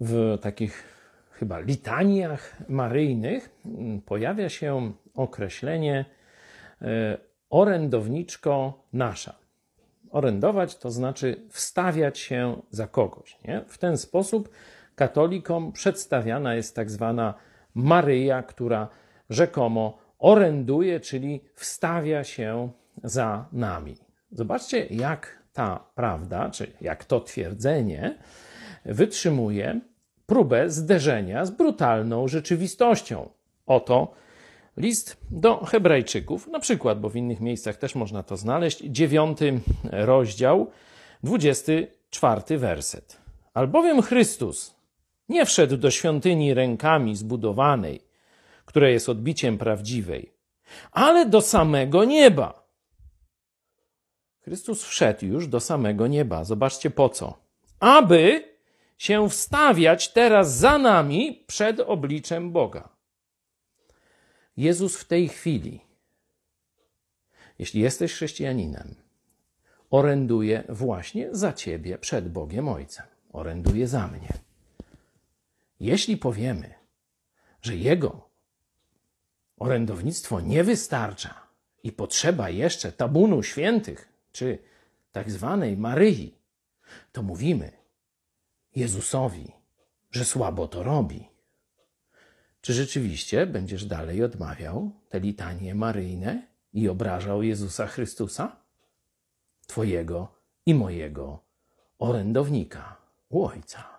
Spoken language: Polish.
w takich chyba litaniach maryjnych pojawia się określenie e, orędowniczko nasza. Orędować to znaczy wstawiać się za kogoś. Nie? W ten sposób katolikom przedstawiana jest tak zwana Maryja, która rzekomo oręduje, czyli wstawia się za nami. Zobaczcie, jak ta prawda, czy jak to twierdzenie wytrzymuje próbę zderzenia z brutalną rzeczywistością. Oto list do Hebrajczyków, na przykład, bo w innych miejscach też można to znaleźć, dziewiąty rozdział, dwudziesty czwarty werset. Albowiem Chrystus nie wszedł do świątyni rękami zbudowanej, która jest odbiciem prawdziwej, ale do samego nieba. Chrystus wszedł już do samego nieba. Zobaczcie po co. Aby się wstawiać teraz za nami przed obliczem Boga. Jezus w tej chwili, jeśli jesteś chrześcijaninem, oręduje właśnie za ciebie przed Bogiem Ojcem. Oręduje za mnie. Jeśli powiemy, że Jego orędownictwo nie wystarcza i potrzeba jeszcze tabunu świętych, czy tak zwanej Maryi, to mówimy Jezusowi, że słabo to robi. Czy rzeczywiście będziesz dalej odmawiał te litanie maryjne i obrażał Jezusa Chrystusa? Twojego i mojego orędownika u Ojca.